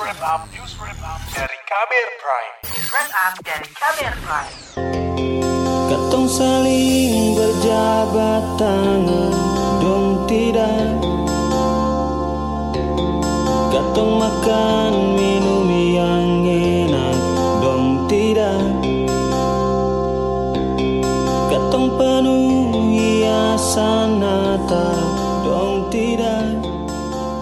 wrap up, news wrap up dari Kamer Prime. News wrap up dari Kamer Prime. Katong saling berjabat tangan dong tidak Katong makan minum yang enak dong tidak Katong penuh hiasan Natal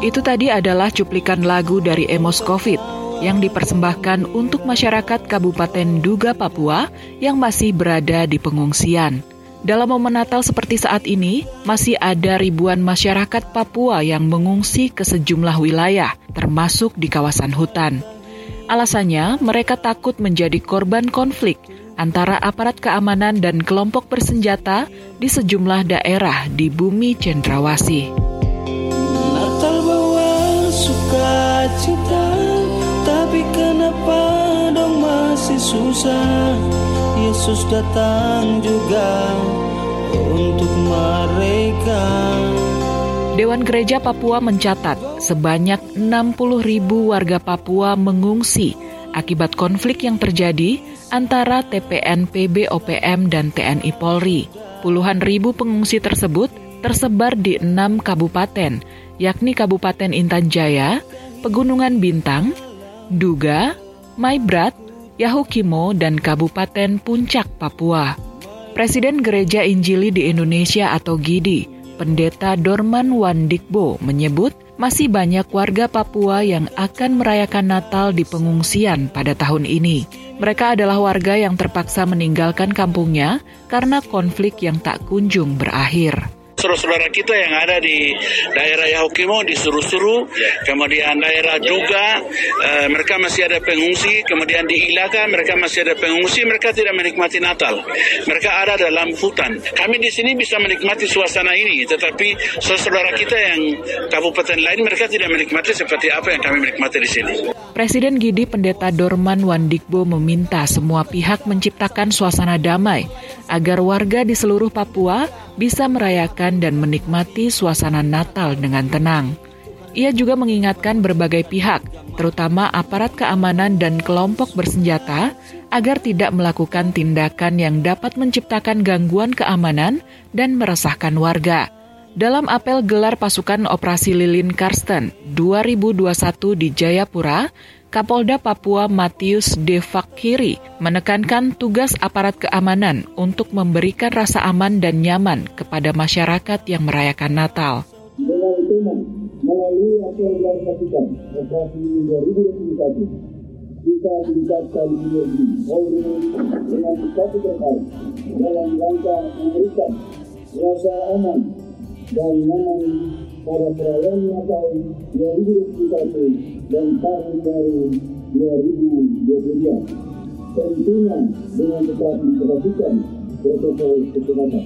Itu tadi adalah cuplikan lagu dari Emos Covid yang dipersembahkan untuk masyarakat Kabupaten Duga, Papua yang masih berada di pengungsian. Dalam momen Natal seperti saat ini, masih ada ribuan masyarakat Papua yang mengungsi ke sejumlah wilayah, termasuk di kawasan hutan. Alasannya, mereka takut menjadi korban konflik antara aparat keamanan dan kelompok bersenjata di sejumlah daerah di bumi Cendrawasih. Sukacita Tapi kenapa dong masih susah Yesus datang juga untuk mereka Dewan Gereja Papua mencatat sebanyak 60 ribu warga Papua mengungsi akibat konflik yang terjadi antara TPN PB OPM dan TNI Polri. Puluhan ribu pengungsi tersebut tersebar di enam kabupaten, yakni Kabupaten Intan Jaya, Pegunungan Bintang, Duga, Maibrat, Yahukimo, dan Kabupaten Puncak, Papua. Presiden Gereja Injili di Indonesia atau GIDI, Pendeta Dorman Wandikbo menyebut masih banyak warga Papua yang akan merayakan Natal di pengungsian pada tahun ini. Mereka adalah warga yang terpaksa meninggalkan kampungnya karena konflik yang tak kunjung berakhir saudara-saudara kita yang ada di daerah Yahukimo disuruh-suruh, kemudian daerah juga uh, mereka masih ada pengungsi, kemudian di Ilaka mereka masih ada pengungsi, mereka tidak menikmati Natal. Mereka ada dalam hutan. Kami di sini bisa menikmati suasana ini, tetapi saudara kita yang kabupaten lain mereka tidak menikmati seperti apa yang kami menikmati di sini. Presiden Gidi Pendeta Dorman Wandikbo meminta semua pihak menciptakan suasana damai agar warga di seluruh Papua bisa merayakan dan menikmati suasana Natal dengan tenang. Ia juga mengingatkan berbagai pihak, terutama aparat keamanan dan kelompok bersenjata, agar tidak melakukan tindakan yang dapat menciptakan gangguan keamanan dan meresahkan warga. Dalam apel gelar pasukan Operasi Lilin Karsten 2021 di Jayapura, Kapolda Papua Matius Devakiri menekankan tugas aparat keamanan untuk memberikan rasa aman dan nyaman kepada masyarakat yang merayakan Natal. Dengan itu, melalui apa yang dilakukan operasi 2021, kita meningkatkan energi Polri dengan satu terkait dalam rangka memberikan rasa aman dan nyaman pada perayaan Natal 2021 dan tahun baru 2022. Tentunya dengan tetap memperhatikan protokol kesehatan.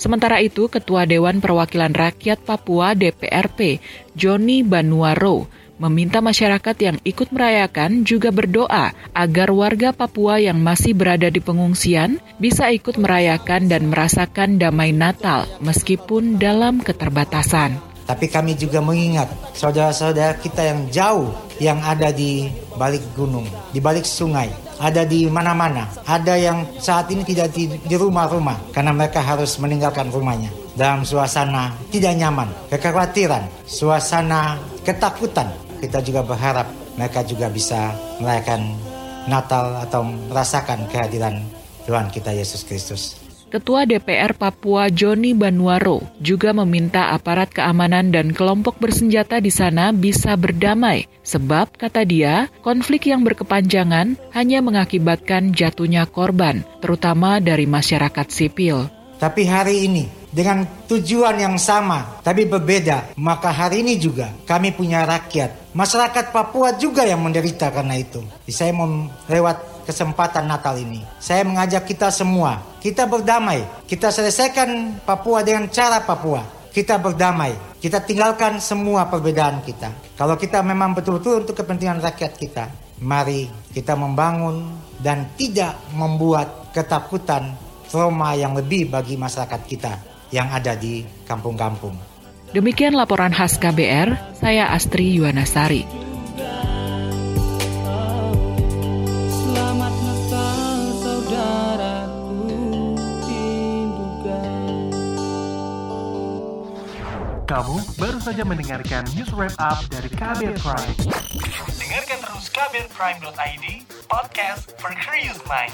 Sementara itu, Ketua Dewan Perwakilan Rakyat Papua DPRP, Joni Banuaro, meminta masyarakat yang ikut merayakan juga berdoa agar warga Papua yang masih berada di pengungsian bisa ikut merayakan dan merasakan damai Natal meskipun dalam keterbatasan. Tapi kami juga mengingat saudara-saudara kita yang jauh yang ada di balik gunung, di balik sungai, ada di mana-mana. Ada yang saat ini tidak di, rumah-rumah karena mereka harus meninggalkan rumahnya dalam suasana tidak nyaman, kekhawatiran, suasana ketakutan. Kita juga berharap mereka juga bisa merayakan Natal atau merasakan kehadiran Tuhan kita Yesus Kristus. Ketua DPR Papua Joni Banuaro juga meminta aparat keamanan dan kelompok bersenjata di sana bisa berdamai, sebab, kata dia, konflik yang berkepanjangan hanya mengakibatkan jatuhnya korban, terutama dari masyarakat sipil. Tapi hari ini, dengan tujuan yang sama, tapi berbeda, maka hari ini juga kami punya rakyat. Masyarakat Papua juga yang menderita karena itu. Saya mau lewat kesempatan Natal ini. Saya mengajak kita semua, kita berdamai. Kita selesaikan Papua dengan cara Papua. Kita berdamai. Kita tinggalkan semua perbedaan kita. Kalau kita memang betul-betul untuk kepentingan rakyat kita, mari kita membangun dan tidak membuat ketakutan trauma yang lebih bagi masyarakat kita yang ada di kampung-kampung. Demikian laporan khas KBR, saya Astri Yuwanasari. Selamat Natal saudaraku. Kamu baru saja mendengarkan news wrap up dari KBR Prime. Dengarkan terus kbrprime.id, podcast for curious mind.